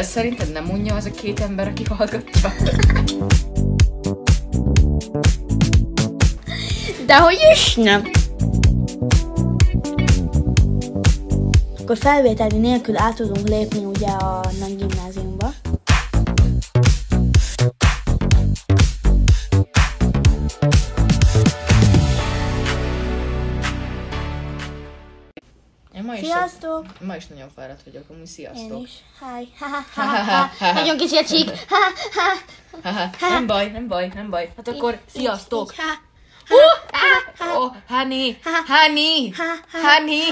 Ez szerinted nem mondja az a két ember, aki hallgatja? Dehogy is nem. Akkor felvételi nélkül át tudunk lépni ugye a nagy gimnáziumba. Én ma is, Sziasztok! ma is nagyon fáradt vagyok, amúgy Én sziasztok. is. Hi. Ha, ha, ha, ha. Nagyon kicsi a csík. Ha, ha. Haha, nem baj, nem baj, nem baj. Hát akkor sziasztok! Ha, Oh, honey, honey, honey,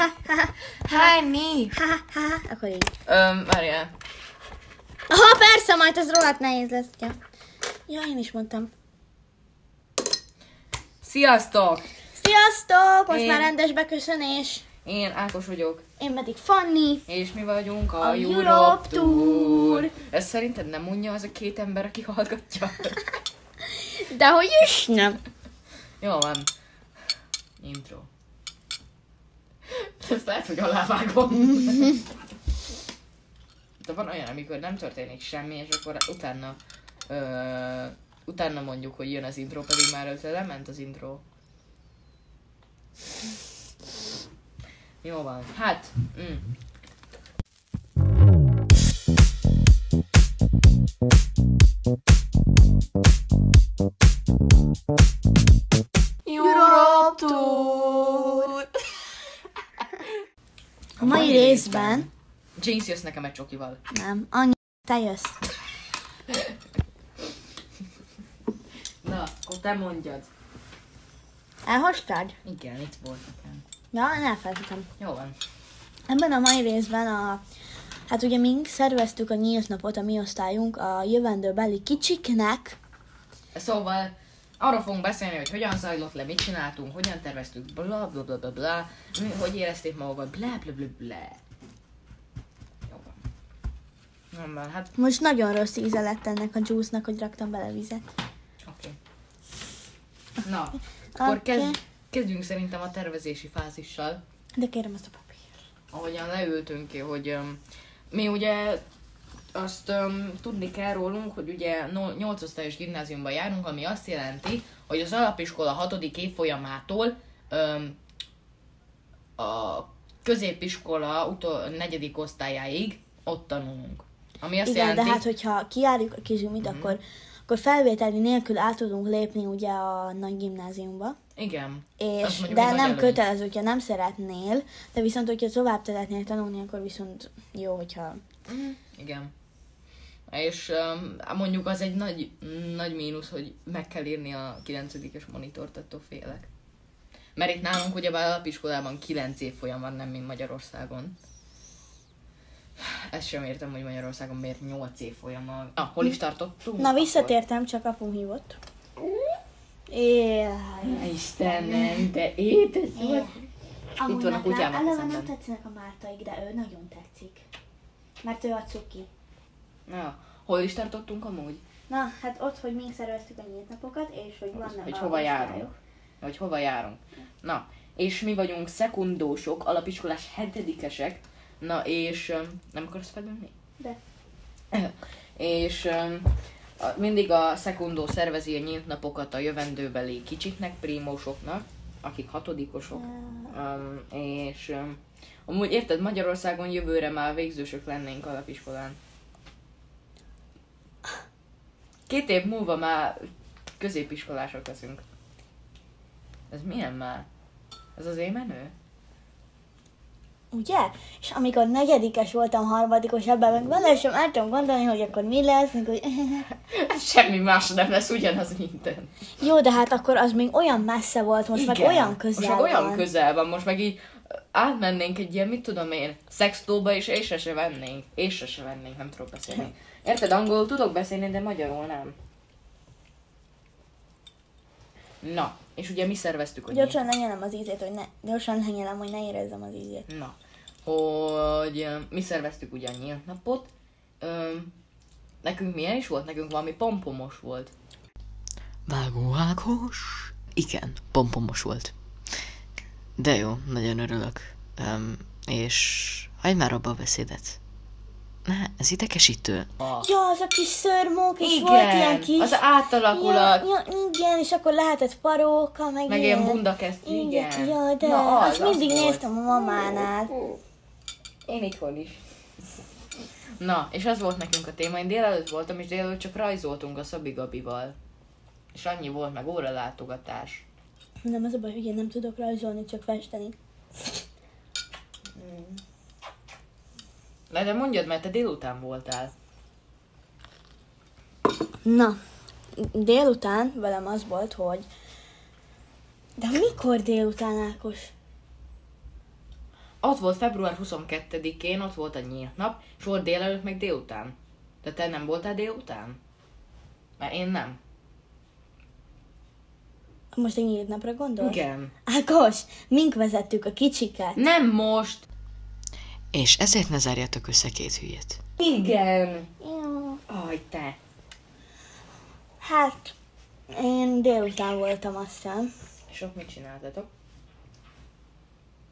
honey. ha, ha. Akkor így. Öm, várjál. Aha, persze, majd ez rohadt nehéz lesz. Ja, ja én is mondtam. Sziasztok! Sziasztok! Most Én- már rendes beköszönés. Én Ákos vagyok, Én pedig Fanni. és mi vagyunk a, A Europe Europe Tour. Tour. Ez szerinted nem mondja az a két ember, aki hallgatja? Dehogy is nem. Jó van. Intro. Ezt lehet, hogy alávágom. De van olyan, amikor nem történik semmi, és akkor utána ö, utána mondjuk, hogy jön az intro, pedig már előtte lement az intro. Jó van. Hát, mm. Europe Tour. A mai részben James jössz nekem egy csokival. nem, annyi te jössz. Na, akkor te mondjad. Elhostad? Igen, itt volt nekem. Ja, én elfelejtettem. Jó van. Ebben a mai részben a Hát ugye mink szerveztük a nyílt napot, a mi osztályunk a jövendőbeli kicsiknek. Szóval arról fogunk beszélni, hogy hogyan zajlott le, mit csináltunk, hogyan terveztük, bla bla bla bla bla, mi, hogy érezték magukat, bla bla bla bla. Jó van. Nem van, hát Most nagyon rossz íze lett ennek a juice-nak, hogy raktam bele vizet. oké. Okay. Na, akkor Oké. kezd, kezdjünk szerintem a tervezési fázissal. De kérem ezt a papírt. ahogyan leültünk ki, hogy um, mi ugye azt um, tudni kell rólunk, hogy ugye 8 osztályos gimnáziumban járunk, ami azt jelenti, hogy az alapiskola 6. évfolyamától um, a középiskola utol, negyedik osztályáig ott tanulunk. Ami azt Igen, jelenti, de hát hogyha kiárjuk a kizsumit, akkor, akkor felvételi nélkül át tudunk lépni ugye a nagy gimnáziumba. Igen, És, de nem előny. kötelező, hogyha nem szeretnél, de viszont, hogyha tovább szeretnél tanulni, akkor viszont jó, hogyha... Igen. És um, mondjuk az egy nagy, nagy mínusz, hogy meg kell írni a 9-es monitort, attól félek. Mert itt nálunk ugye alapiskolában 9 évfolyam van, nem mint Magyarországon. Ezt sem értem, hogy Magyarországon miért 8 évfolyam van. Na, hol is tartottunk? Na, visszatértem, csak apu hívott. Akkor- Istenem, de édes vagy. Amúgy van a kutyám eleve nem tetszenek a mártaik, de ő nagyon tetszik. Mert ő a cuki. Na, hol is tartottunk amúgy? Na, hát ott, hogy mink szerveztük a nyílt napokat, és hogy vannak hogy a hova járunk. Vagy hova járunk. Na, és mi vagyunk szekundósok, alapiskolás hetedikesek. Na, és nem akarsz felülni? De. és mindig a szekundó szervezi a nyílt napokat a jövendőbeli kicsiknek, prímósoknak, akik hatodikosok. Um, és um, amúgy érted, Magyarországon jövőre már végzősök lennénk alapiskolán. Két év múlva már középiskolások leszünk. Ez milyen már? Ez az én menő? Ugye? És amikor negyedikes voltam, harmadikos, ebben meg vele sem el tudom gondolni, hogy akkor mi lesz, meg hogy... Semmi más nem lesz ugyanaz minden. Jó, de hát akkor az még olyan messze volt, most meg olyan közel Most meg olyan van. közel van, most meg így átmennénk egy ilyen, mit tudom én, szextóba, és észre se vennénk. Észre se vennénk, nem tudok beszélni. Érted, angolul tudok beszélni, de magyarul nem. Na, és ugye mi szerveztük, hogy Gyorsan lenyelem az ízét, hogy ne... Gyorsan lenyelem, hogy ne érezzem az ízét. Na, hogy mi szerveztük ugye a nyílt napot. Ö, nekünk milyen is volt? Nekünk valami pompomos volt. Vágó Ákos? Igen, pompomos volt. De jó, nagyon örülök. Um, és hagyd már abba a beszédet. Ez idegesítő. Ja, az a kis szörmók, és Igen, volt ilyen kis... az átalakul ja, ja, igen, és akkor lehetett paróka, meg, Meg ilyen bundakesztyű, igen. Ja, de Na, az, azt mindig az volt. néztem a mamánál. Én itthon is. Na, és az volt nekünk a téma. Én délelőtt voltam, és délelőtt csak rajzoltunk a Szabi Gabival. És annyi volt, meg óralátogatás. Nem, az a baj, hogy én nem tudok rajzolni, csak festeni. Le, de mondjad, mert te délután voltál. Na, délután velem az volt, hogy... De mikor délután, Ákos? Ott volt február 22-én, ott volt a nyílt nap, és volt délelőtt, meg délután. De te nem voltál délután? Mert én nem. Most egy nyílt napra gondolsz? Igen. Ákos, mink vezettük a kicsiket? Nem most. És ezért ne zárjatok össze két hülyét. Igen. Jó. Aj, te. Hát, én délután voltam aztán. És ott mit csináltatok?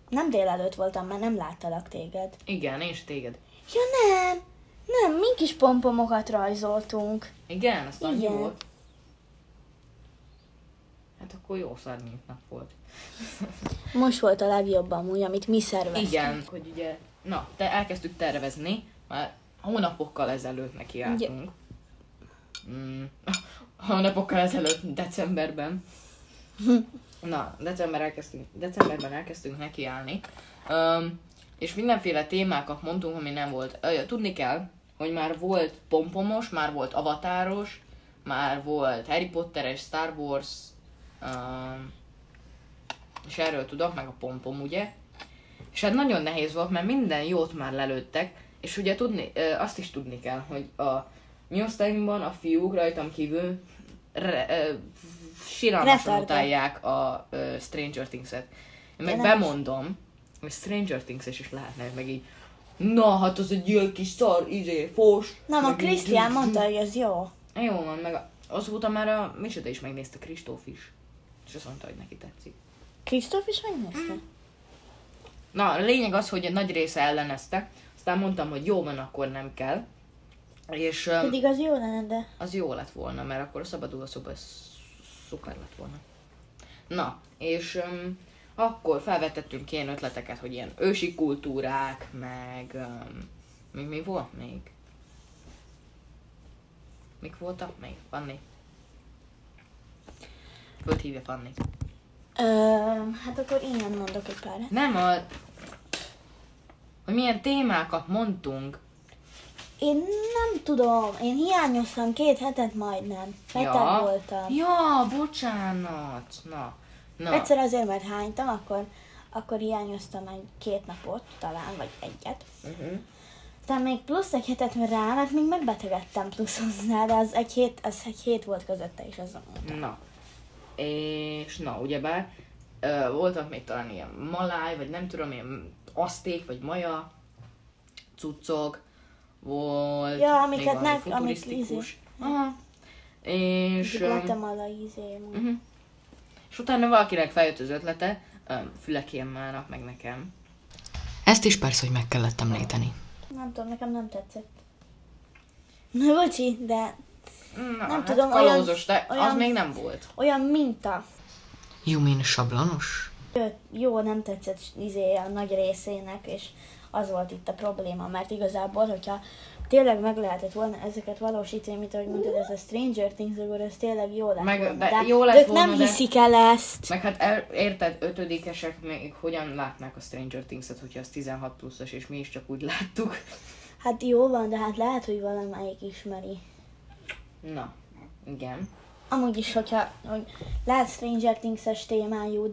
Nem délelőtt voltam, mert nem láttalak téged. Igen, és téged. Ja nem, nem, mink is pompomokat rajzoltunk. Igen, azt annyi Igen. volt. Hát akkor jó szarnyint nap volt. Most volt a legjobb amúgy, amit mi szerveztünk. Igen, hogy ugye, na, te elkezdtük tervezni, már hónapokkal ezelőtt nekiálltunk. Mm, hónapokkal ezelőtt, decemberben. Na, december elkezdtünk, decemberben elkezdtünk nekiállni. Um, és mindenféle témákat mondtunk, ami nem volt. Ö, tudni kell, hogy már volt pompomos, már volt avatáros, már volt Harry Potteres, Star Wars, um, és erről tudok, meg a pompom, ugye? És hát nagyon nehéz volt, mert minden jót már lelőttek, és ugye tudni, azt is tudni kell, hogy a mi osztályunkban a fiúk rajtam kívül re, ö, síralmasan utálják a ö, Stranger Things-et. Én meg bemondom, hogy Stranger Things-es is lehetne, meg így Na, hát az egy ilyen kis szar, izé, fos. Nem, a Krisztián mondta, hogy ez jó. Jó van, meg azóta már a Miseta is megnézte, Kristóf is. És azt mondta, hogy neki tetszik. Krisztóf is megnézte? Na, a lényeg az, hogy a nagy része ellenezte, aztán mondtam, hogy jó van, akkor nem kell. És Pedig az jó lenne, de... az jó lett volna, mert akkor a szabaduló szoba ez szuper lett volna. Na, és um, akkor felvetettünk ilyen ötleteket, hogy ilyen ősi kultúrák, meg um, még mi volt még? Mik voltak még? Fanni? Föld hívja Fanni. Ö, hát akkor innen mondok egy párat. Nem a... Hogy milyen témákat mondtunk. Én nem tudom, én hiányoztam két hetet majdnem. Beteg voltam. Ja, bocsánat. Na. Na. Egyszer azért, mert hánytam, akkor, akkor hiányoztam egy két napot, talán, vagy egyet. Uh-huh. Aztán még plusz egy hetet rá, mert még megbetegedtem plusz hozzá, de az egy hét, az egy hét volt közötte is, az Na. És na, ugyebár voltak még talán ilyen maláj, vagy nem tudom, ilyen aszték, vagy maja cuccok. Volt Ja, amiket még valami nek- amik futurisztikus. Aha. És, Csak ö, láttam a izé. uh-huh. és utána valakinek feljött az ötlete, ö, Fülekérmának, meg nekem. Ezt is persze, hogy meg kellett említeni. Nem tudom, nekem nem tetszett. Na, bocsi, de Na, Nem hát tudom, kalózos, olyan- de az olyan- még nem volt. olyan minta. You mean sablonos? Jó, nem tetszett izé a nagy részének, és az volt itt a probléma, mert igazából, hogyha tényleg meg lehetett volna ezeket valósítani, mint ahogy mondtad, ez a Stranger Things, akkor ez tényleg jó lett Meg- volna. de De, jó lett de ők volna, nem hiszik el ezt. Meg hát el, érted, ötödikesek még hogyan látnák a Stranger Things-et, hogyha az 16 pluszos, és mi is csak úgy láttuk. Hát jó van, de hát lehet, hogy valamelyik ismeri. Na, igen. Amúgy is, hogyha hogy lehet Stranger Things-es témájú,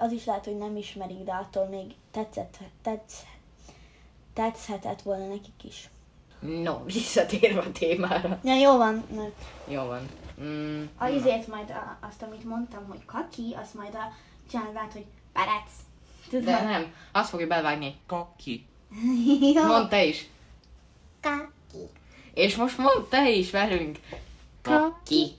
az is lehet, hogy nem ismerik, de attól még tetszett, tetsz, tetszhetett volna nekik is. No, visszatérve a témára. Ja, jó van. Jó van. Mm, A izét majd, a, azt, amit mondtam, hogy kaki, azt majd a csinálod át, hogy perec. Tudod? de nem, azt fogja belvágni. Kaki. Mondd te is. Kaki. És most mondd te is velünk. Kaki.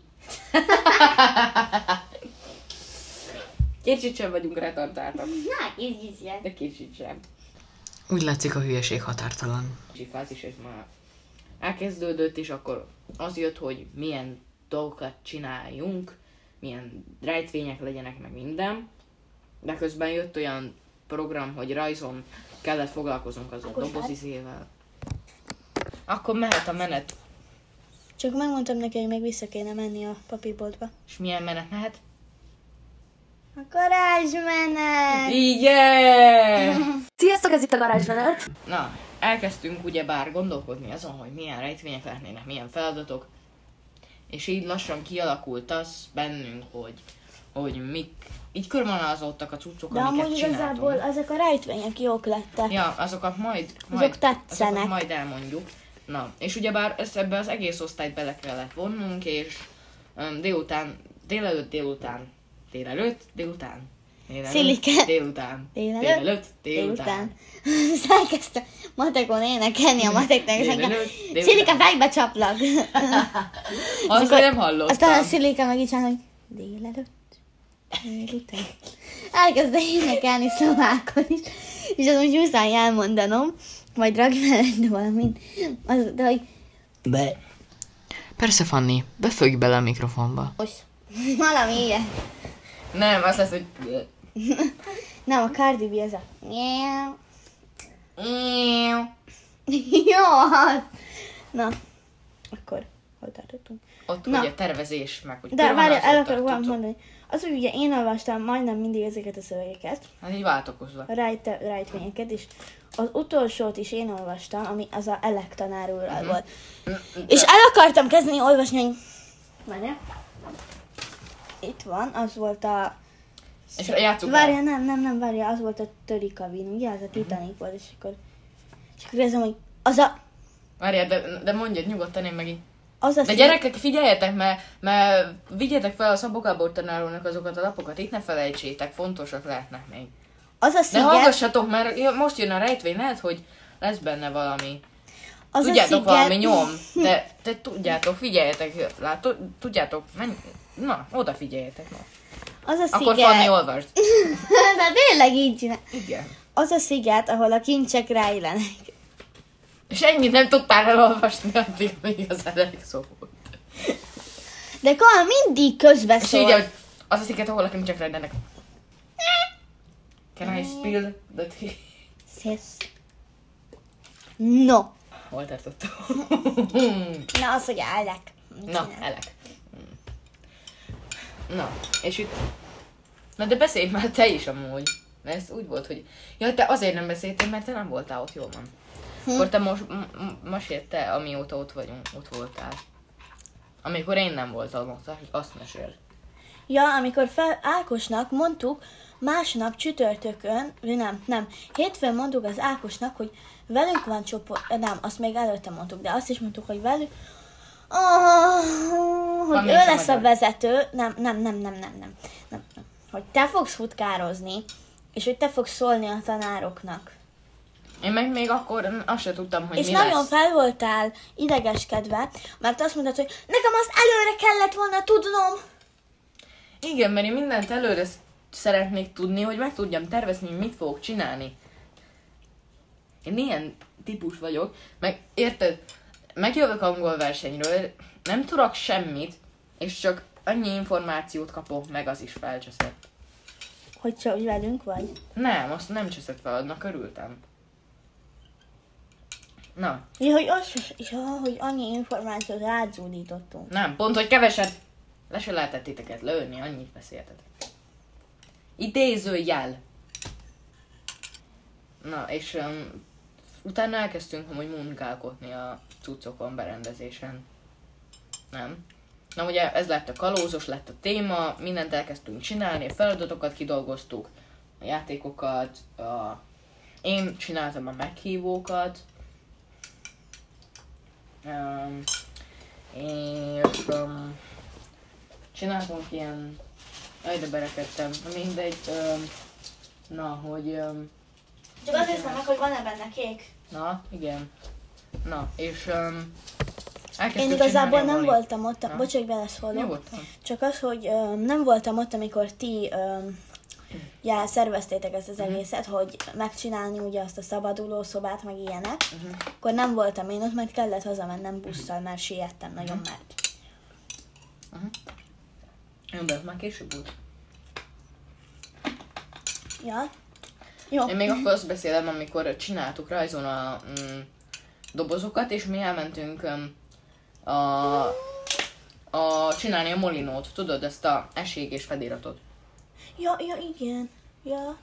Kicsit sem vagyunk retardáltak. Na, ez is ilyen. De kicsit sem. Úgy látszik a hülyeség határtalan. Fázis, ez már elkezdődött, és akkor az jött, hogy milyen dolgokat csináljunk, milyen rejtvények legyenek, meg minden. De közben jött olyan program, hogy rajzon kellett foglalkoznunk az a dobozizével. Akkor mehet a menet. Csak megmondtam neki, hogy még vissza kéne menni a papírboltba. És milyen menet mehet? A garázsmenet! Igen! Sziasztok, ez itt a garázsmenet. Na, elkezdtünk ugyebár gondolkodni azon, hogy milyen rejtvények lehetnének, milyen feladatok. És így lassan kialakult az bennünk, hogy, hogy mik, így körvonalazódtak a cuccok, De amiket amúgy csináltunk. igazából ezek a rejtvények jók lettek. Ja, azokat majd, majd, Azok tetszenek. azokat majd elmondjuk. Na, és ugyebár ezt ebbe az egész osztályt bele kellett vonnunk, és um, délután, délelőtt, délután, délelőtt, délután, délelőtt, Szilike. délután, Délelőtt, délelőtt, Délután. Aztán elkezdte matekon énekelni a Délelőtt, délután. Szilika, fejbe csaplag! Azt nem hallottam. Aztán a Szilika meg így csinál, hogy délelőtt, délután. Elkezdte énekelni szlovákon is, és az úgy muszáj elmondanom, majd rakj mellett valamit, az, de hogy Persze, Fanni, befögj bele a mikrofonba. osz, valami ilyen. Nem, az lesz, hogy... Nem, a Cardi B az a... Jó, az. Na, akkor hol tartottunk? Ott Na. ugye tervezés, meg hogy De várj, el akarok valamit mondani. Az, hogy ugye én olvastam majdnem mindig ezeket a szövegeket, Hát így váltakozva. a rejte, rejtvényeket, és az utolsót is én olvastam, ami az a Elek tanár úrral Mhm. volt. És el akartam kezdeni olvasni, hogy... Várjál. Itt van, az volt a... És játsszuk el. Várjál, nem, nem, nem, várjál, az volt a töri kabin, ugye? Az a Titanic volt, és akkor... És akkor érzem, hogy az a... Várjál, de, de mondjad nyugodtan, én megint. Az a De gyerekek, figyeljetek, mert, mert vigyetek fel a Szabó Gábor tanárulnak azokat a lapokat, itt ne felejtsétek, fontosak lehetnek még. Az a De sziget, hallgassatok, mert most jön a rejtvény, lehet, hogy lesz benne valami. az a tudjátok, sziget, valami nyom, de, de tudjátok, figyeljetek, látod, tudjátok, menj, na, odafigyeljetek. Na. Az a Akkor sziget, Fanni olvasd. de tényleg így csinál. Igen. Az a sziget, ahol a kincsek rejlenek. És ennyit nem tudtál elolvasni, addig még az elég szó volt. De Kal mindig És közbeszól. így, hogy az a sziget, ahol a kincsek rendenek. Can I spill the tea? Szész. No. Hol tartottam? Na, az, hogy. Mit Na, elek. Na, és itt... Na de beszélj már te is amúgy. Mert ez úgy volt, hogy... Ja, te azért nem beszéltél, mert te nem voltál ott, jól van. Hm. Akkor te most, m- m- mesélj te, amióta ott vagyunk, ott voltál. Amikor én nem voltam ott, azt mesél. Ja, amikor fel Ákosnak mondtuk, másnap csütörtökön, nem, nem, hétfőn mondtuk az Ákosnak, hogy velünk van csoport, nem, azt még előtte mondtuk, de azt is mondtuk, hogy velünk, oh, hogy Van ő lesz a vezető, nem, nem, nem, nem, nem, nem, nem, nem, hogy te fogsz futkározni, és hogy te fogsz szólni a tanároknak. Én meg még akkor azt se tudtam, hogy és mi nagyon lesz. fel voltál idegeskedve, mert azt mondtad, hogy nekem azt előre kellett volna tudnom. Igen, mert én mindent előre sz- szeretnék tudni, hogy meg tudjam tervezni, hogy mit fogok csinálni. Én ilyen típus vagyok, meg érted, megjövök angol versenyről, nem tudok semmit, és csak annyi információt kapok, meg az is felcseszett. Hogy csak velünk vagy. Nem, azt nem cseszett fel, annak örültem. Na, Ja, hogy az, ja, hogy annyi információt rádzúdítottunk. nem, pont, hogy keveset. Le se lehetett titeket lőni, annyit beszéltetek. Idézőjel. Na, és um, utána elkezdtünk amúgy munkálkodni a cuccokon, berendezésen. Nem? Na ugye ez lett a kalózos, lett a téma, mindent elkezdtünk csinálni, a feladatokat kidolgoztuk, a játékokat, a... én csináltam a meghívókat, um, és um, csináltunk ilyen, aj de berekedtem, mindegy, um, na, hogy, um, Csak azt hiszem meg, hogy van-e benne kék. na, igen, na, és um, Én igazából a nem voltam ott, Na. bocs, hogy beleszólok. Csak az, hogy öm, nem voltam ott, amikor ti öm, ugye szerveztétek ezt az egészet, hogy megcsinálni ugye azt a szabaduló szobát, meg ilyenek, akkor nem voltam én ott, mert kellett hazamennem busszal, mert siettem nagyon, mert Jó, de ez már később volt. Ja. Jó. Én még akkor azt beszélem, amikor csináltuk rajzon a mm, dobozokat, és mi elmentünk um, a, a csinálni a molinót, tudod, ezt a eség és fediratot. Ja, ja, igen. Ja.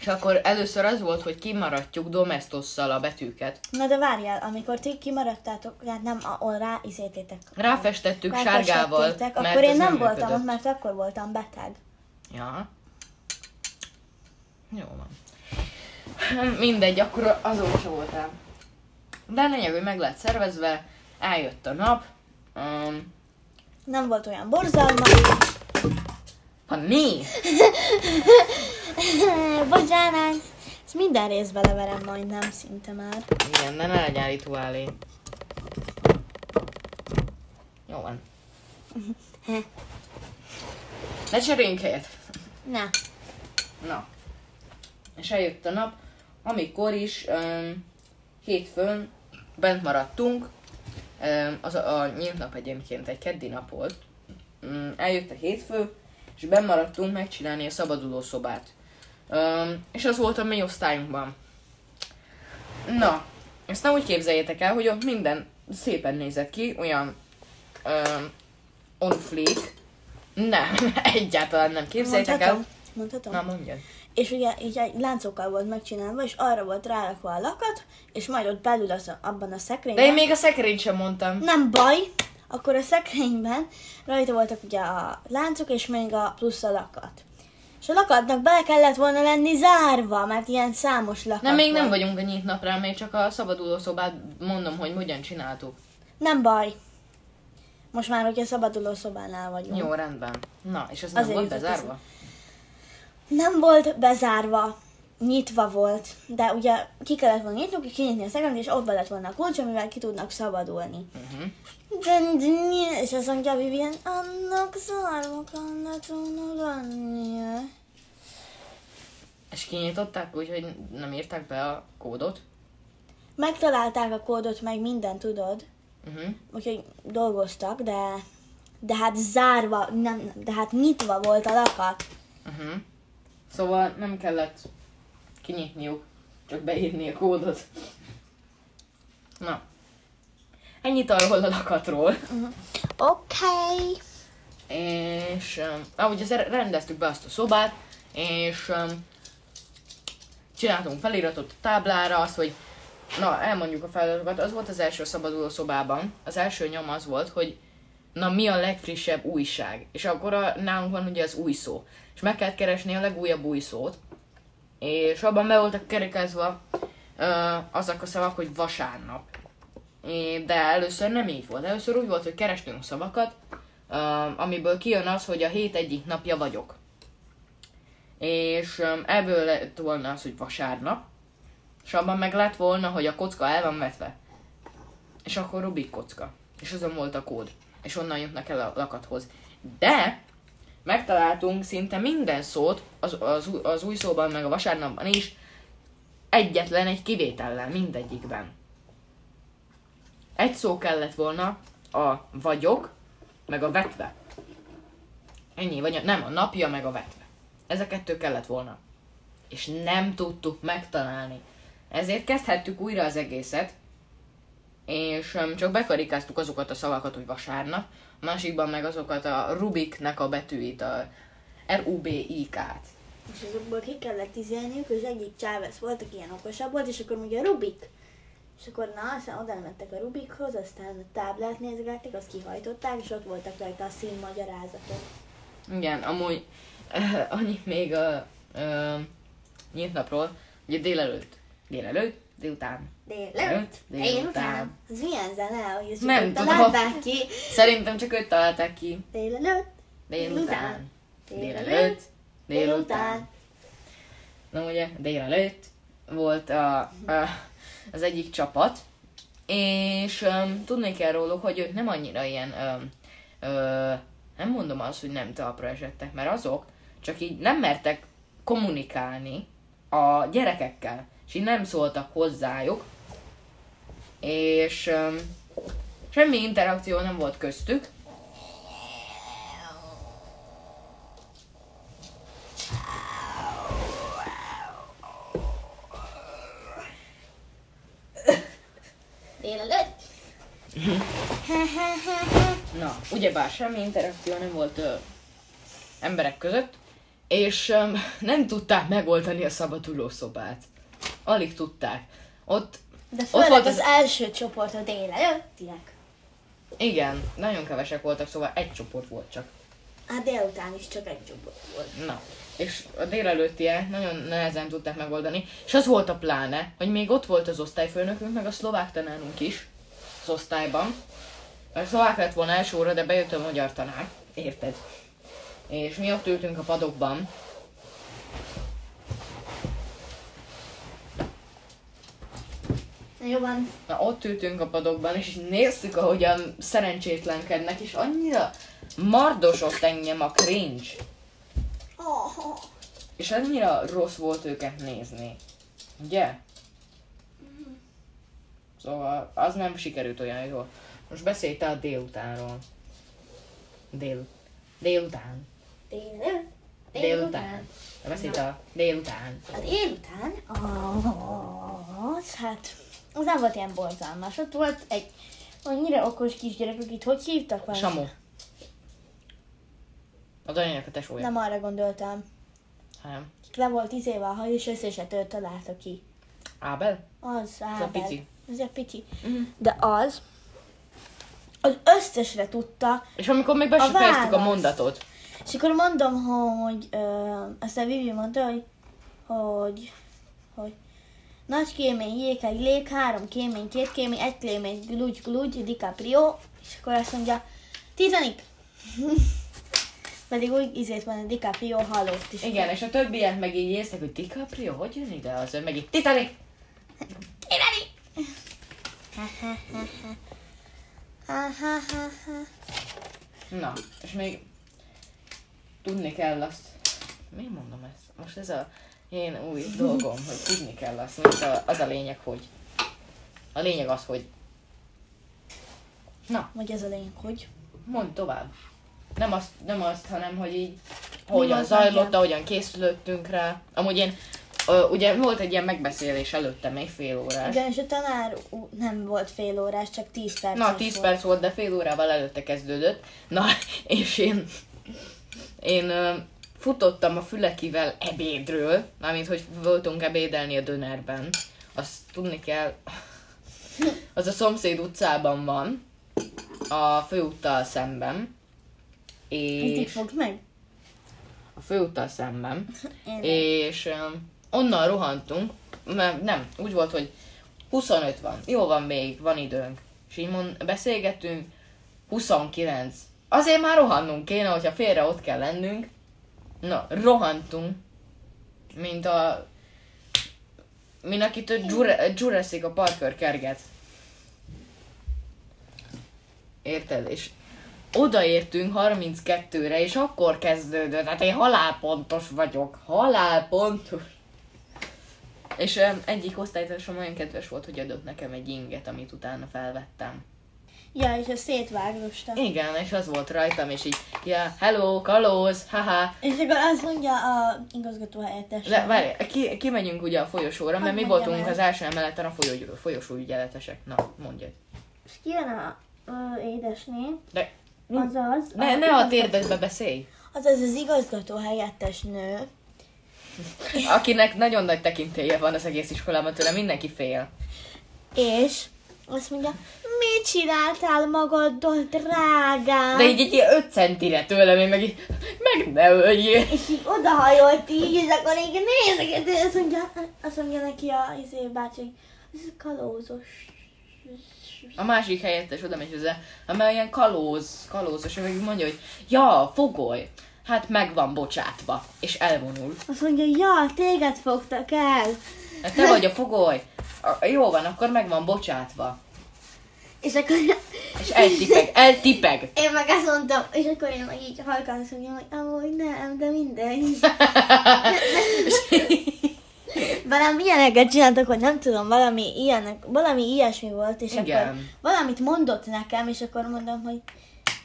És akkor először az volt, hogy kimaradjuk domestosszal a betűket. Na de várjál, amikor ti kimaradtátok, tehát nem ahol rá izététek. Ráfestettük sárgával, mert akkor én nem nem voltam működött. ott, mert akkor voltam beteg. Ja. Jó van. Mindegy, akkor azóta voltál. De a lényeg, hogy meg lett szervezve, eljött a nap. Um, Nem volt olyan borzalmas. Ha né! Bocsánat. Ezt minden részbe leverem majdnem, szinte már. Igen, de ne legyen rituálé. Jó van. Ne cseréljünk helyet. Na. Na. És eljött a nap, amikor is um, hétfőn bent maradtunk. Um, az a, a nyílt nap egyébként egy keddi nap volt. Um, eljött a hétfő, és bent maradtunk megcsinálni a szabaduló szobát. Um, és az volt a mi osztályunkban. Na, ezt nem úgy képzeljétek el, hogy ott minden szépen nézett ki, olyan um, on fleek. Nem, egyáltalán nem. Képzeljétek el. Mondhatom? Mondhatom? Na, mondjad. És ugye így egy láncokkal volt megcsinálva, és arra volt rárakva a lakat, és majd ott belül az, abban a szekrényben. De én még a szekrényt sem mondtam. Nem baj, akkor a szekrényben rajta voltak ugye a láncok, és még a plusz a lakat. És a lakatnak bele kellett volna lenni zárva, mert ilyen számos lakat Nem, még nem volt. vagyunk a nyílt napra, még csak a szabaduló szobát mondom, hogy hogyan csináltuk. Nem baj. Most már, hogyha szabaduló szobánál vagyunk. Jó, rendben. Na, és ez nem Azért volt bezárva? Nem volt bezárva, nyitva volt, de ugye ki kellett volna nyitni, kinyitni a szekrényt, és ott lett volna a kulcs, amivel ki tudnak szabadulni. Uh-huh. De, de, de, és azt mondja Vivian, annak zárva kellett volna lennie. És kinyitották úgy, hogy nem írták be a kódot? Megtalálták a kódot, meg mindent tudod, Uh-huh. úgyhogy dolgoztak, de, de hát zárva, nem, de hát nyitva volt a lakat. Uh-huh. Szóval nem kellett kinyitniuk, csak beírni a kódot. Na. Ennyit arról a lakatról. Oké. Okay. És um, ahogy az rendeztük be azt a szobát, és um, csináltunk feliratot a táblára, azt, hogy na, elmondjuk a feladatokat, az volt az első szabaduló szobában. Az első nyom az volt, hogy na, mi a legfrissebb újság. És akkor a, nálunk van ugye az új szó. És meg kellett keresni a legújabb új szót. És abban be voltak kerekezve uh, azok a szavak, hogy vasárnap. É, de először nem így volt. Először úgy volt, hogy kerestünk szavakat, uh, amiből kijön az, hogy a hét egyik napja vagyok. És um, ebből lett volna az, hogy vasárnap, és abban meg lett volna, hogy a kocka el van vetve. És akkor Rubik kocka. És azon volt a kód. És onnan jutnak el a lakathoz. De megtaláltunk szinte minden szót az, az, az új szóban, meg a vasárnapban is, egyetlen egy kivétellel mindegyikben. Egy szó kellett volna a vagyok, meg a vetve. Ennyi, vagy a, nem, a napja, meg a vetve. Ez a kettő kellett volna. És nem tudtuk megtalálni. Ezért kezdhettük újra az egészet, és csak bekarikáztuk azokat a szavakat, hogy vasárnap, a másikban meg azokat a Rubiknek a betűit, a R-U-B-I-K-t. És azokból ki kellett izélniük, az egyik Chávez volt, aki ilyen okosabb volt, és akkor ugye Rubik. És akkor na, aztán oda mentek a Rubikhoz, aztán a táblát nézgették, azt kihajtották, és ott voltak rajta a színmagyarázatok. Igen, amúgy uh, annyit még a uh, nyílt napról, ugye délelőtt, délelőtt, délután, Délelőtt, Délután. Ez milyen zene, hogy ezt Nem tudom. ki? Szerintem csak őt találták ki. Délelőtt, Délután. Délelőtt. Délután. Na ugye, délelőtt volt a, a, az egyik csapat, és um, tudni kell róluk, hogy ők nem annyira ilyen, um, ö, nem mondom azt, hogy nem talpra esettek, mert azok csak így nem mertek kommunikálni a gyerekekkel, és így nem szóltak hozzájuk, és öm, semmi interakció nem volt köztük. Délelőtt? Na, ugyebár semmi interakció nem volt ö, emberek között, és öm, nem tudták megoldani a szabaduló szobát. Alig tudták. Ott, De ott volt az az... első csoport a délelőttiek. Igen, nagyon kevesek voltak, szóval egy csoport volt csak. Hát délután is csak egy csoport volt. Na, és a délelőttiek nagyon nehezen tudták megoldani, és az volt a pláne, hogy még ott volt az osztályfőnökünk, meg a szlovák tanárunk is az osztályban. A szlovák lett volna első óra, de bejött a magyar tanár, érted? És mi ott ültünk a padokban, Van. Na, ott ültünk a padokban, és néztük, ahogyan szerencsétlenkednek, és annyira mardosott engem a cringe. Oh, És annyira rossz volt őket nézni. Ugye? Szóval az nem sikerült olyan jól. Most beszélj te a délutánról. Dél. Délután. délelőtt? Délután. De beszélj te a délután. A délután az, hát, az nem volt ilyen borzalmas. Ott volt egy annyira okos kisgyerek, akit hogy hívtak valami? Samu. Az anyának a tesója. Nem arra gondoltam. Nem. Le volt izével a haj, és össze se tört találta ki. Ábel? Az, a Ábel. pici. Ez a pici. Mhm. De az, az összesre tudta, És amikor még be A sem fejeztük a mondatot. és akkor mondom, hogy ö, aztán Vivi mondta, hogy, hogy, hogy nagy kémény, jékeg, lég, három kémény, két kémény, egy kémény, glúgy, glúgy, DiCaprio, és akkor azt mondja, Titanic! Pedig úgy izét van, a DiCaprio halott is. Igen, és a többiek meg így érztek, hogy DiCaprio, hogy jön ide az, ő meg így Titanic! Titanic! Na, és még tudni kell azt. Mi mondom ezt? Most ez a én új dolgom, hogy tudni kell azt. Most a, az a lényeg, hogy a lényeg az, hogy Na, Vagy ez a lényeg, hogy? mondd tovább. Nem azt, nem azt hanem hogy így hogyan volt zajlott, ahogyan készülöttünk rá. Amúgy én, ö, ugye volt egy ilyen megbeszélés előtte, még fél órás. Igen, és a tanár nem volt fél órás, csak 10 perc. Na, 10 perc volt, de fél órával előtte kezdődött. Na, és én, én futottam a fülekivel ebédről, mármint, hogy voltunk ebédelni a dönerben. Azt tudni kell, az a szomszéd utcában van, a főúttal szemben. És fogd meg? a főúttal szemben. Én És um, onnan rohantunk, mert nem, úgy volt, hogy 25 van, jó van még, van időnk. És így mond, beszélgetünk, 29. Azért már rohannunk kéne, hogyha félre ott kell lennünk. Na, rohantunk, mint a... Mint akit a Jura- Jurassic a Parker kerget. Érted? És odaértünk 32-re, és akkor kezdődött. Hát én halálpontos vagyok. Halálpontos. És um, egyik osztálytársam olyan kedves volt, hogy adott nekem egy inget, amit utána felvettem. Ja, és ezt szétvágostam. Igen, és az volt rajtam, és így, ja, hello, kalóz, haha. És akkor azt mondja a igazgató helyettes. Le, várj, ki, kimegyünk ugye a folyosóra, mert mi voltunk el. az első emeleten a folyó, folyosó ügyeletesek. Na, mondjad. És kijön a ö, édesné, De azaz... ne, ne a térdedbe beszélj. Azaz az igazgató helyettes nő, Akinek nagyon nagy tekintélye van az egész iskolában, tőle mindenki fél. és azt mondja, mit csináltál magaddal, drágám? De így egy ilyen 5 centire tőlem, én meg így, meg ne öljél. És így odahajolt így, és akkor így nézeket, és azt mondja, azt mondja neki a izé bácsi, ez kalózos. A másik helyettes oda megy hozzá, amely ilyen kalóz, kalózos, és meg mondja, hogy ja, fogoly, hát meg van bocsátva, és elvonul. Azt mondja, ja, téged fogtak el. Hát te vagy a fogoly. Jó van, akkor meg van bocsátva. És akkor És eltipeg, eltipeg. én meg azt mondtam, és akkor én meg így halkan mondjam, hogy amúgy nem, de mindegy. Valami ilyeneket csináltak, hogy nem tudom, valami, ilyenek, valami ilyesmi volt, és Igen. akkor valamit mondott nekem, és akkor mondom, hogy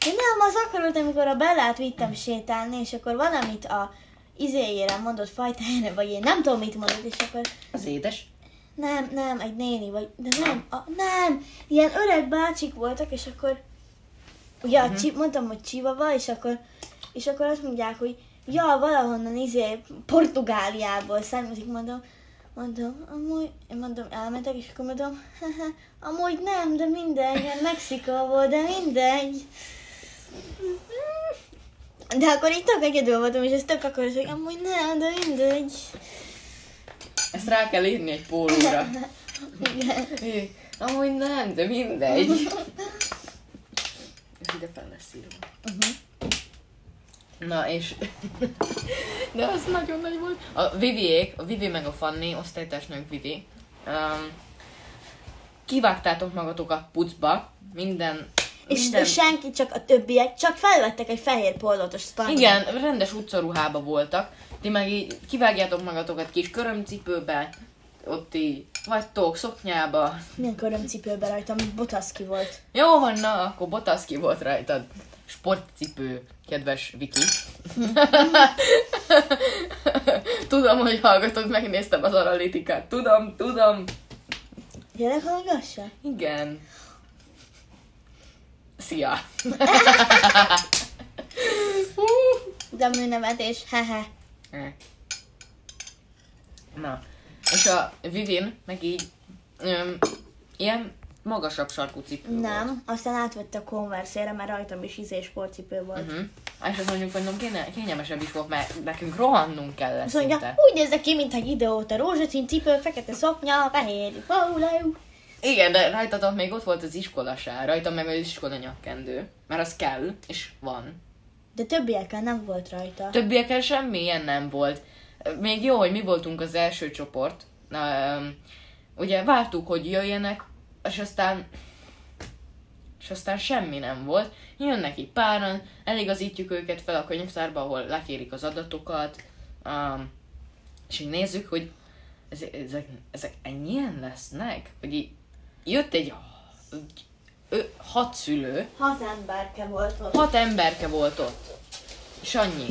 én nem, az akkor volt, amikor a Bellát vittem sétálni, és akkor valamit a izéjére mondott fajtájára, vagy én nem tudom, mit mondott, és akkor Az édes. Nem, nem, egy néni, vagy, de nem, a, nem, ilyen öreg bácsik voltak, és akkor, ugye, uh-huh. csi, mondtam, hogy Csivava, és akkor, és akkor azt mondják, hogy ja, valahonnan izé, Portugáliából származik, mondom, mondom, amúgy, én mondom, elmentek, és akkor mondom, "Haha, amúgy nem, de mindegy, ilyen Mexikóból, de mindegy. De akkor itt tök egyedül voltam, és ez tök akkor, hogy amúgy nem, de mindegy. Ezt rá kell írni egy pólóra. Igen. Amúgy nem, de mindegy. Ez ide fel lesz írva. Uh-huh. Na és... De az nagyon nagy volt. A Viviék, a Vivi meg a Fanni, osztálytársnőnk Vivi. Um, kivágtátok magatokat pucba, minden... És minden... senki, csak a többiek, csak felvettek egy fehér pólótos standot. Igen, rendes utcaruhába voltak. Ti meg így kivágjátok magatokat kis körömcipőbe, ott így vagytok, szoknyába. Milyen körömcipőben rajtam, Botaszki volt. Jó van, na, akkor Botaszki volt rajtad. Sportcipő, kedves Viki. tudom, hogy hallgatod, megnéztem az analitikát. Tudom, tudom. Gyerek hallgassa? Igen. Szia. De műnevetés, hehe. Na, és a Vivin meg így öm, ilyen magasabb sarkú cipő volt. Nem, aztán átvette a konverszére, mert rajtam is izé sportcipő volt. Uh-huh. És azt mondjuk, mondom, kéne, kényelmesebb is volt, mert nekünk rohannunk kellett Azt mondja, szinte. úgy nézek ki, mintha egy idióta, rózsaszín cipő, fekete szoknya, fehér póló. Igen, de rajtatok még ott volt az iskolasár, rajtam meg az iskola nyakkendő. Mert az kell, és van. De többiekkel nem volt rajta. Többiekkel semmi ilyen nem volt. Még jó, hogy mi voltunk az első csoport. Ugye vártuk, hogy jöjjenek, és aztán és aztán semmi nem volt. Jönnek így páran, eligazítjuk őket fel a könyvtárba, ahol lekérik az adatokat, um, és így nézzük, hogy ezek, ezek, ennyien lesznek? Hogy így jött egy ö, hat szülő, Hat emberke volt ott. hat emberke volt ott. És annyi.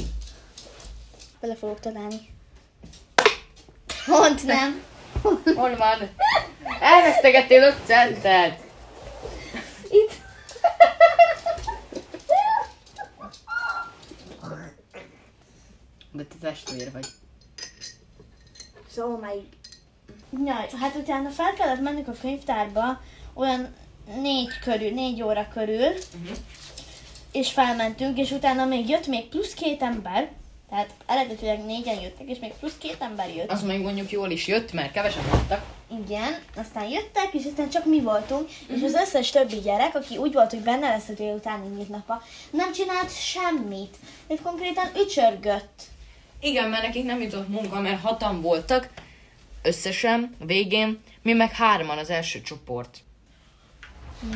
Bele fogok találni. Pont nem. Hol van? Elvesztegettél 5 centet! Itt. De te testvér vagy. Szóval meg... Ja, hát utána fel kellett mennünk a könyvtárba olyan négy körül, négy óra körül, Uh-huh. és felmentünk, és utána még jött még plusz két ember, tehát eredetileg négyen jöttek, és még plusz két ember jött. Az még mondjuk jól is jött, mert kevesen voltak. Igen, aztán jöttek, és aztán csak mi voltunk, és az összes többi gyerek, aki úgy volt, hogy benne lesz a délutáni nyílt napa, nem csinált semmit. Tehát konkrétan ücsörgött. Igen, mert nekik nem jutott munka, mert hatan voltak összesen, végén, mi meg hárman az első csoport.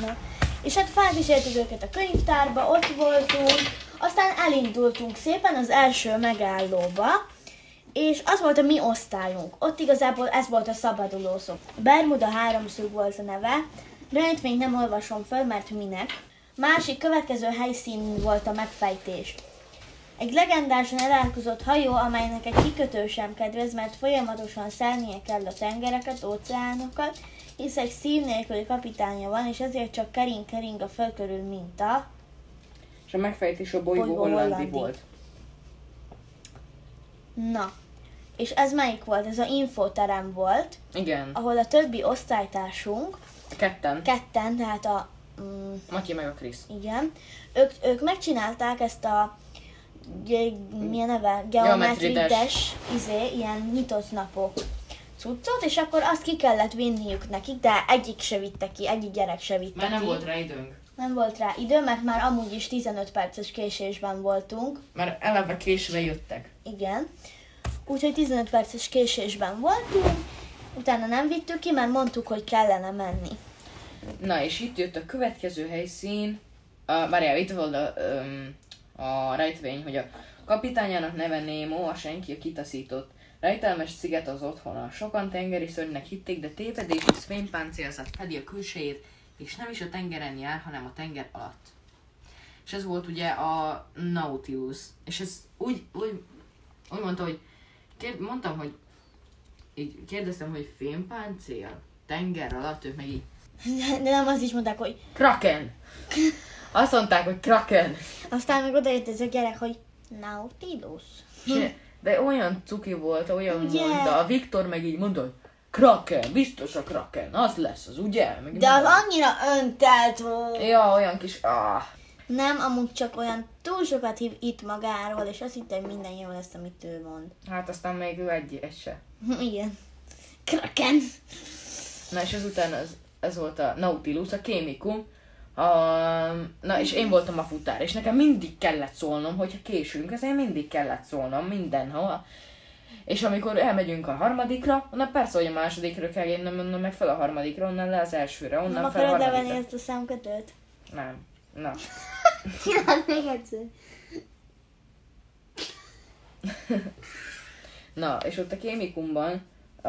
Na. És hát felkísértük őket a könyvtárba, ott voltunk, aztán elindultunk szépen az első megállóba, és az volt a mi osztályunk. Ott igazából ez volt a szabaduló szó. Bermuda háromszög volt a neve, rejtvényt nem olvasom föl, mert minek. Másik következő helyszín volt a megfejtés. Egy legendásan elárkozott hajó, amelynek egy kikötő sem kedvez, mert folyamatosan szelnie kell a tengereket, óceánokat, hisz egy szív nélküli kapitánya van, és ezért csak kering-kering a föld körül minta. És a megfejtés a bolygó, Bolygó hollandi, hollandi. volt. Na, és ez melyik volt? Ez a infoterem volt, Igen, ahol a többi osztálytársunk, ketten. ketten, tehát a... Mm, Matyi meg a Krisz. igen, ők, ők megcsinálták ezt a milyen neve? Geometrides, izé, ilyen nyitott napok cuccot, és akkor azt ki kellett vinniük nekik, de egyik se vitte ki, egyik gyerek se vitte Mert nem ki. volt rá időnk. Nem volt rá idő, mert már amúgy is 15 perces késésben voltunk. Mert eleve késve jöttek. Igen. Úgyhogy 15 perces késésben voltunk, utána nem vittük ki, mert mondtuk, hogy kellene menni. Na, és itt jött a következő helyszín. Uh, várjál, itt volt a, um, a rejtvény, hogy a kapitányának neve Nemo, a senki a kitaszított. Rejtelmes sziget az otthona. Sokan tengeri szörnynek hitték, de tévedés és fénypáncélzat fedi a külsejét, és nem is a tengeren jár, hanem a tenger alatt. És ez volt ugye a Nautilus. És ez úgy, úgy, úgy mondta, hogy kérd, mondtam, hogy így kérdeztem, hogy fénypáncél, tenger alatt, ők meg így De nem azt is mondták, hogy Kraken! Azt mondták, hogy Kraken! aztán meg odaért ez a gyerek, hogy Nautilus. És- De olyan cuki volt, olyan Ugye? mondta. A Viktor meg így mondta, hogy Kraken, biztos a Kraken, az lesz az, ugye? Meg De az annyira öntelt volt. Ja, olyan kis... Ah. Nem, amúgy csak olyan túl sokat hív itt magáról, és azt hitte, hogy minden jó lesz, amit ő mond. Hát aztán még ő egy, egy se. Igen. Kraken. Na és ezután ez, ez volt a Nautilus, a kémikum. A, na és én voltam a futár, és nekem mindig kellett szólnom, hogyha késünk, ezért mindig kellett szólnom mindenhol. És amikor elmegyünk a harmadikra, na persze, hogy a másodikra kell jönnem, onnan meg fel a harmadikra, onnan le az elsőre, onnan Nem fel a akarod harmadikra. levenni ezt a számkötőt? Nem. Na. Csináld még egyszer. Na, és ott a kémikumban a,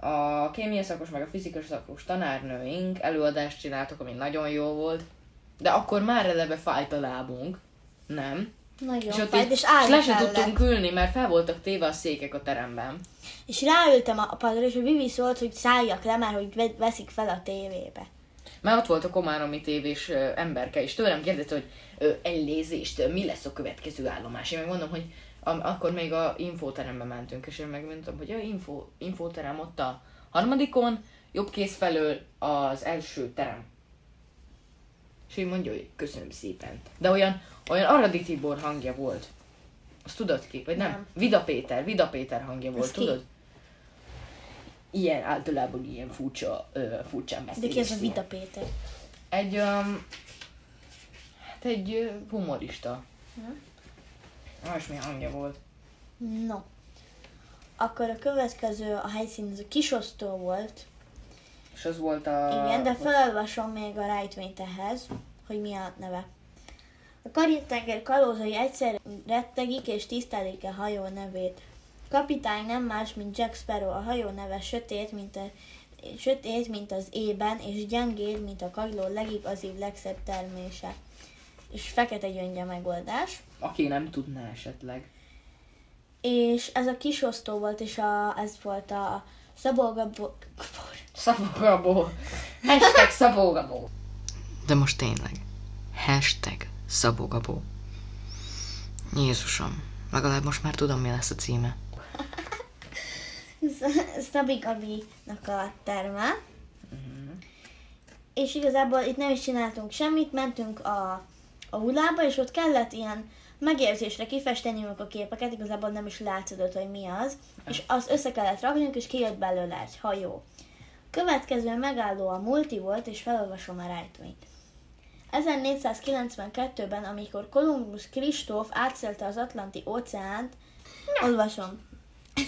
a kémia szakos meg a fizika szakos tanárnőink előadást csináltak, ami nagyon jó volt. De akkor már eleve fájt a lábunk. Nem. Nagyon és ott fájt, így, és és állni le se kellett. tudtunk ülni, mert fel voltak téve a székek a teremben. És ráültem a padra, és a Vivi szólt, hogy szálljak le, mert hogy ve- veszik fel a tévébe. Már ott volt a komáromi tévés emberke, és tőlem kérdezte, hogy ellézést, mi lesz a következő állomás. Én meg mondom, hogy am, akkor még a infóterembe mentünk, és én megmondtam, hogy a info, infóterem ott a harmadikon, jobb kéz felől az első terem. És így mondja, hogy köszönöm szépen. De olyan, olyan Aradi Tibor hangja volt. Azt tudod ki? Vagy nem? Nem. Vida Péter, Vida Péter hangja volt, Az ki? tudod? Ilyen, általában ilyen furcsa, ö, furcsán De beszél. ki ez és a. Vita Péter? Egy, um, hát egy humorista. Olyasmi hangja volt. No. Akkor a következő a helyszín, ez a kisosztó volt. És az volt a... Igen, de felolvasom még a rejtvényt ehhez, hogy mi a neve. A karitenger kalózai egyszer rettegik és tisztelik a hajó nevét. Kapitány nem más, mint Jack Sparrow, a hajó neve sötét, mint a sötét, mint az ében, és gyengéd, mint a kagyló legigazibb, legszebb termése. És fekete gyöngye megoldás. Aki nem tudná esetleg. És ez a kisosztó volt, és a, ez volt a Szabó Gabor, Szabógabó. Hashtag Szabógabó. De most tényleg. Hashtag Szabógabó. Jézusom, legalább most már tudom, mi lesz a címe. Szabi Gabinak a terme. És igazából itt nem is csináltunk semmit, mentünk a, a hulába, és ott kellett ilyen megérzésre kifesteniünk a képeket, igazából nem is látszódott, hogy mi az, és azt össze kellett raknunk, és kijött belőle egy hajó. Következő megálló a multi volt, és felolvasom a rejtvényt. 1492-ben, amikor Kolumbusz Kristóf átszelte az Atlanti óceánt, olvasom.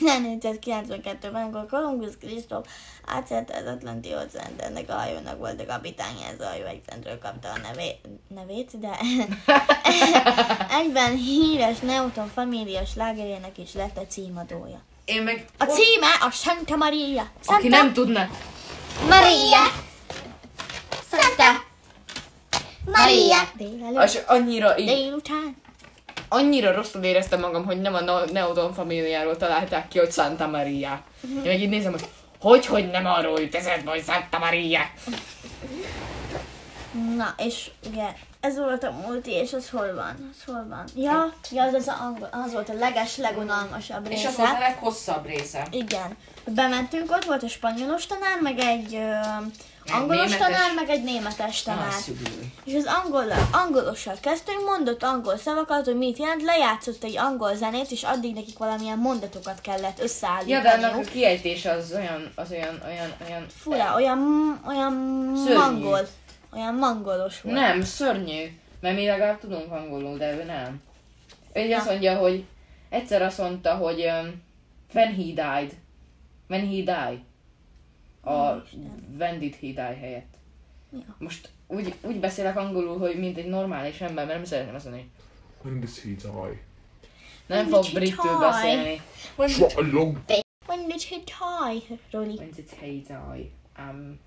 1492-ben, amikor Kolumbusz Kristóf átszelte az Atlanti óceánt, ennek a hajónak volt a kapitánya, ez a hajó egyszerűen kapta a nevét, nevét de egyben híres Newton família slágerének is lett a címadója. Én meg... A címe a Santa Maria. Santa Aki nem tudna... Maria. Santa Maria. Délelőtt, És annyira így... délután. Annyira rosszul éreztem magam, hogy nem a Neodon familiáról találták ki, hogy Santa Maria. Én meg így nézem, hogy hogy, hogy nem arról jut eszedbe, hogy Santa Maria. Na, és ugye ez volt a multi, és az hol van? Az hol van? Ja, ja az, az, a angol, az volt a leges, legunalmasabb része. És az volt a leghosszabb része. Igen. Bementünk, ott volt a spanyolos tanár, meg egy ö, angolos németes. tanár, meg egy németes tanár. Ah. És az angol, angolossal kezdtünk, mondott angol szavakat, hogy mit jelent, lejátszott egy angol zenét, és addig nekik valamilyen mondatokat kellett Ja, összeállítani. de annak a kiejtése az olyan, az olyan, olyan, olyan... Fura, olyan, olyan Szörnyű. mangol, olyan mangolos volt. Nem, szörnyű. Mert mi legalább tudunk angolul, de ő nem. Ő így azt mondja, hogy egyszer azt mondta, hogy um, when he died. When he died. A when did he die helyett. Ja. Most úgy, úgy beszélek angolul, hogy mint egy normális ember, mert nem szeretném azt mondani. He die? Nem When fog did he britül die? beszélni. When What a long When did he die, Roli? When did he die? Um,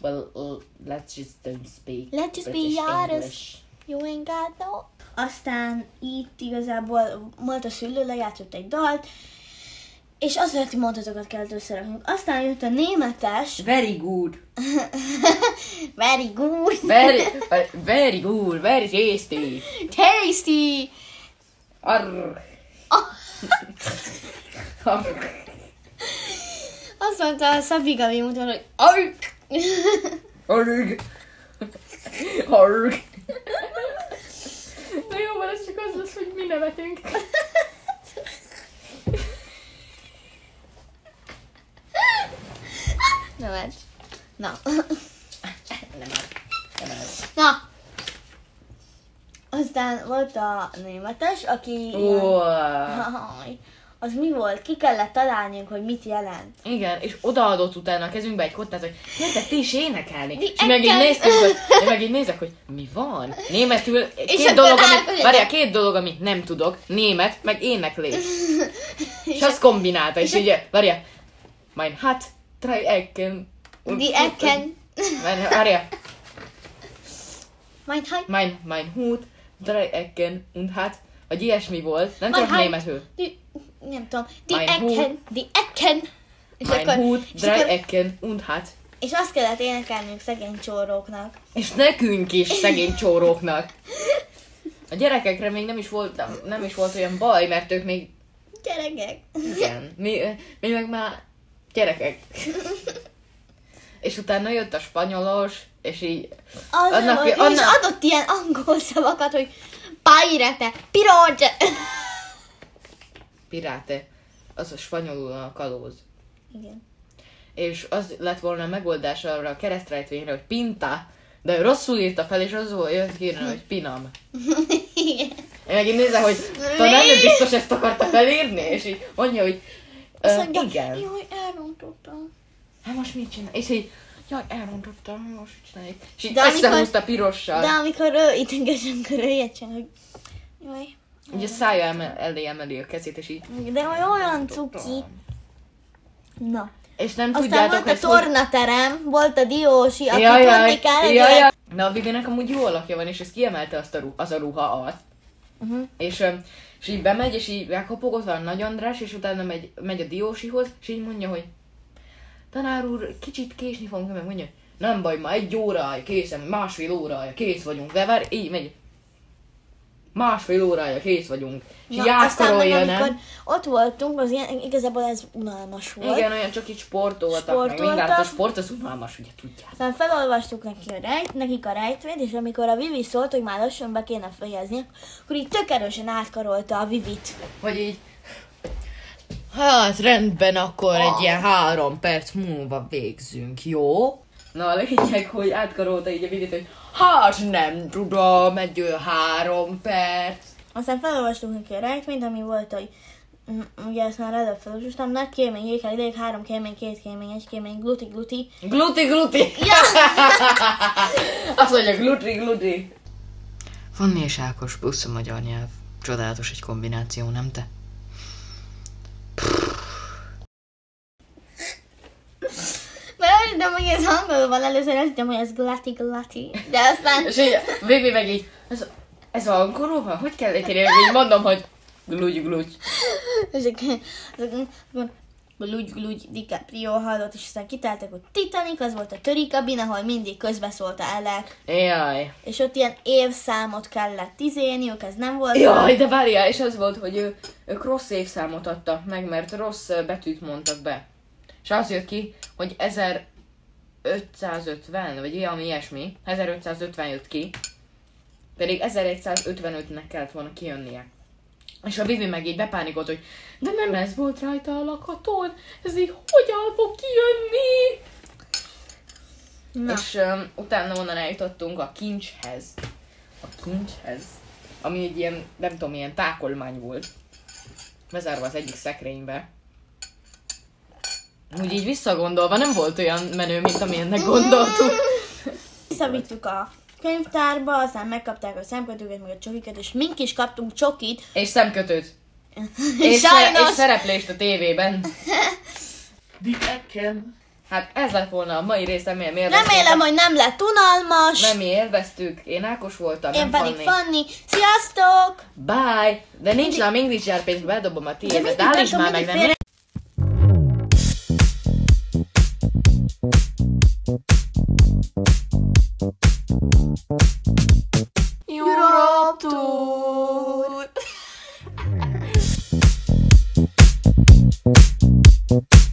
well, l- let's just don't speak Let's just be British honest. English. You ain't got no. Aztán itt igazából volt a szülő, lejátszott egy dalt, és az alatti mondatokat kellett összeraknunk. Aztán jött a németes, Very good. very good, Very, very good. Very tasty. tasty, Arr. Arr. azt mondta a Szabi Gabi mutató, hogy Ark! Arg. Arg. Na jó, van, ez csak az lesz, hogy mi nevetünk. Nevet. Na. Nem. Nem. Na. Aztán volt a németes, aki... Ó, Jaj, az mi volt? Ki kellett találnunk, hogy mit jelent. Igen, és odaadott utána a kezünkbe egy kottát, hogy gyertek ti is énekelni. Mi És mi meg így ekkel- néztük, hogy, én meg így nézek, hogy mi van? Németül két akkor dolog, amit, átmegy- várjál, két dolog, amit nem tudok. Német, meg éneklés. És azt kombinálta, és így, várjál, mein hat, drei Ecken. und- Die Ecken. Mein, várjál, Mein Heim. mein, mein Hut, drei Ecken und hat, vagy ilyesmi volt, nem Heim. németül. Die, nem tudom. Die Mein Ecken. Die Ecken. És, Mein akkor, Hut, drei akkor, Ecken und hat. és azt kellett énekelnünk szegény csóróknak. És nekünk is, szegény csóróknak. A gyerekekre még nem is volt, nem is volt olyan baj, mert ők még, Gyerekek. igen, mi, mi meg már gyerekek. És utána jött a spanyolos, és így, Az Annak- annak, és adott ilyen angol szavakat, hogy pairete, piroge. piráte, az a spanyolul a kalóz. Igen. És az lett volna a megoldás arra a keresztrejtvényre, hogy pinta, de ő rosszul írta fel, és az volt jött ki, hogy pinam. Igen. Én meg így nézem, hogy talán nem biztos ezt akarta felírni, és így mondja, hogy ö, igen. Jaj, elrontottam. Hát most mit csinál? És így, jaj, elrontottam, most mit csináljuk? És így összehúzta pirossal. De amikor ő ideges, amikor ő ilyet csinál, hogy jaj. Ugye szája emel, elé emeli a kezét, és így... De olyan cuki. Na. És nem Aztán tudjátok, volt a hogy... tornaterem, volt a diósi, aki Jaj, jaj, jaj, jaj. Na, a Vivinek amúgy jó alakja van, és ez kiemelte azt a, ru- az a ruha azt. Uh-huh. És, öm, és így bemegy, és így megkopogott van Nagy András, és utána megy, megy a diósihoz, és így mondja, hogy tanár úr, kicsit késni fogunk, meg mondja, nem baj, ma egy órája készen, másfél órája kész vagyunk, de vár, így megy. Másfél órája kész vagyunk. És Na, aztán meg amikor nem? ott voltunk, az ilyen, igazából ez unalmas volt. Igen, olyan csak így sportoltak, meg Sportoltak. mindjárt a sport az unalmas, ugye tudják. Aztán felolvastuk neki a rejt, nekik a rejtvényt, és amikor a Vivi szólt, hogy már lassan be kéne fejezni, akkor így tök erősen átkarolta a Vivit. Hogy így... Hát rendben, akkor egy ilyen három perc múlva végzünk, jó? Na a lényeg, hogy átkarolta így a videót, hogy hát nem tudom, egy három perc. Aztán felolvastuk neki a rejtvényt, ami volt, hogy ugye ezt már előbb felolvastam, nagy kémény, ékel, ideg, három kémény, két kémény, egy kémény, gluti, gluti. Gluti, gluti! Ja! Azt mondja, gluti, gluti. Fanni és Ákos plusz a magyar nyelv. Csodálatos egy kombináció, nem te? Mert de hogy ez angolban először azt hittem, hogy ez glati, glati. De aztán És így, meg így, ez, ez angolul van? Hogy kell egy így mondom, hogy glúgy, glúgy. És akkor, akkor glúgy, glúgy, DiCaprio hallott, és aztán kitáltak, hogy Titanic, az volt a törikabin, ahol mindig közbeszólt Elek, Jaj. és ott ilyen évszámot kellett izéniuk, ez nem volt. Jaj, de várjál, és az volt, hogy ő, ők rossz évszámot adtak meg, mert rossz betűt mondtak be. És az jött ki, hogy 1550, vagy ilyen, ilyesmi, 1550 jött ki, pedig 1155-nek kellett volna kijönnie. És a Vivi meg így bepánikolt, hogy de nem ez volt rajta a lakaton, ez így hogyan fog kijönni? Na. És um, utána onnan eljutottunk a kincshez. A kincshez. Ami egy ilyen, nem tudom, ilyen tákolmány volt. Bezárva az egyik szekrénybe. Úgy így visszagondolva nem volt olyan menő, mint amilyennek gondoltuk. Visszavittük a könyvtárba, aztán megkapták a szemkötőket, meg a csokikat, és mink is kaptunk csokit. És szemkötőt. És, Sajnos. és szereplést a tévében. The Ekken. Hát ez lett volna a mai rész, remélem Remélem, élveztétek. hogy nem lett unalmas. Nem mi élveztük, én Ákos voltam, Én nem pedig Fanni. Fanni. Sziasztok! Bye! De nincs nálam English jár pénzt, bedobom a De tiédet. mindig De állítsd tudom, már meg, mindig nem Europe Tour.